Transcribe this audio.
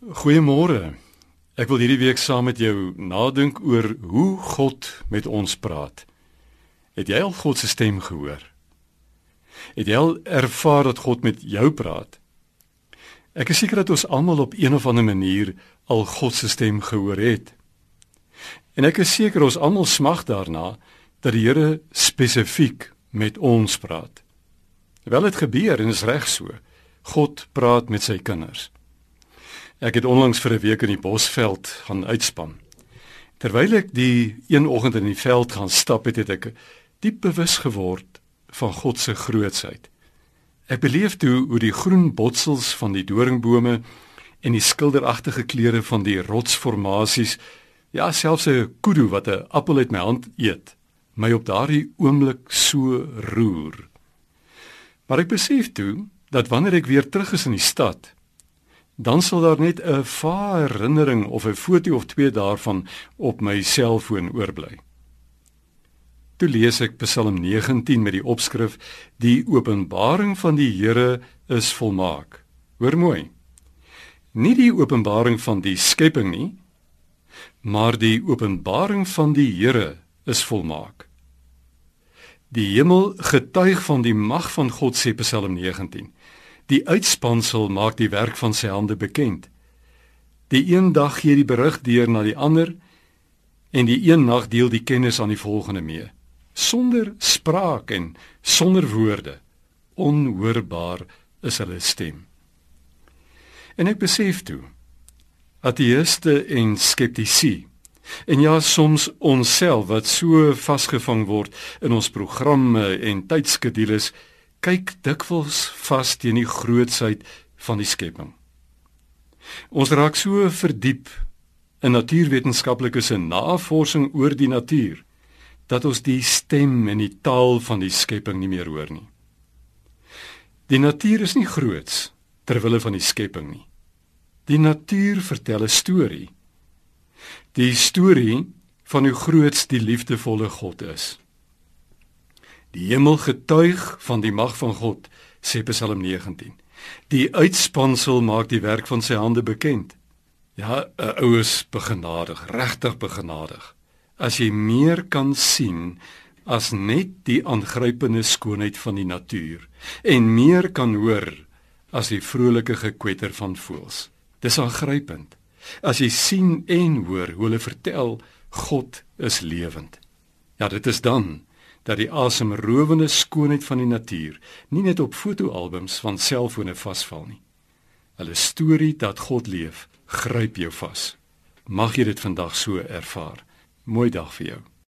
Goeiemôre. Ek wil hierdie week saam met jou nadink oor hoe God met ons praat. Het jy al God se stem gehoor? Het jy al ervaar dat God met jou praat? Ek is seker dat ons almal op een of ander manier al God se stem gehoor het. En ek is seker ons almal smag daarna dat die Here spesifiek met ons praat. Wel dit gebeur en is reg so. God praat met sy kinders. Ek het onlangs vir 'n week in die Bosveld gaan uitspan. Terwyl ek die een oggend in die veld gaan stap het, het ek diep bewus geword van God se grootsheid. Ek beleef toe hoe die groen botsels van die doringbome en die skilderagtige kleure van die rotsformasies, ja selfs 'n kudu wat 'n appel uit my hand eet, my op daardie oomblik so roer. Maar ek besef toe dat wanneer ek weer terug is in die stad, dan sal daar net 'n vaar herinnering of 'n foto of twee daarvan op my selfoon oorbly. Toe lees ek Psalm 19 met die opskrif: Die openbaring van die Here is volmaak. Hoor mooi. Nie die openbaring van die skepping nie, maar die openbaring van die Here is volmaak. Die hemel getuig van die mag van God sê Psalm 19. Die uitspansel maak die werk van sy hande bekend. Die een dag gee die berig deur na die ander en die een nag deel die kennis aan die volgende mee. Sonder spraak en sonder woorde, onhoorbaar is hulle stem. En ek besef toe ateëste en skeptici en ja soms onsself wat so vasgevang word in ons programme en tydskedules kyk dikwels vas teen die grootsheid van die skepping. Ons raak so verdiep in natuurwetenskaplike se navorsing oor die natuur dat ons die stem en die taal van die skepping nie meer hoor nie. Die natuur is nie groots ter wille van die skepping nie. Die natuur vertel 'n storie. Die storie van hoe groot die liefdevolle God is. Die hemel getuig van die mag van God, sê Psalm 19. Die uitspansel maak die werk van sy hande bekend. Ja, 'n oues begenadig, regtig begenadig. As jy meer kan sien as net die aangrypende skoonheid van die natuur en meer kan hoor as die vrolike gekwetter van voëls. Dis aangrypend. As jy sien en hoor hoe hulle vertel God is lewend. Ja, dit is dan dat die asemrowende skoonheid van die natuur nie net op fotoalbums van selfone vasval nie. Hulle storie dat God leef, gryp jou vas. Mag jy dit vandag so ervaar. Mooi dag vir jou.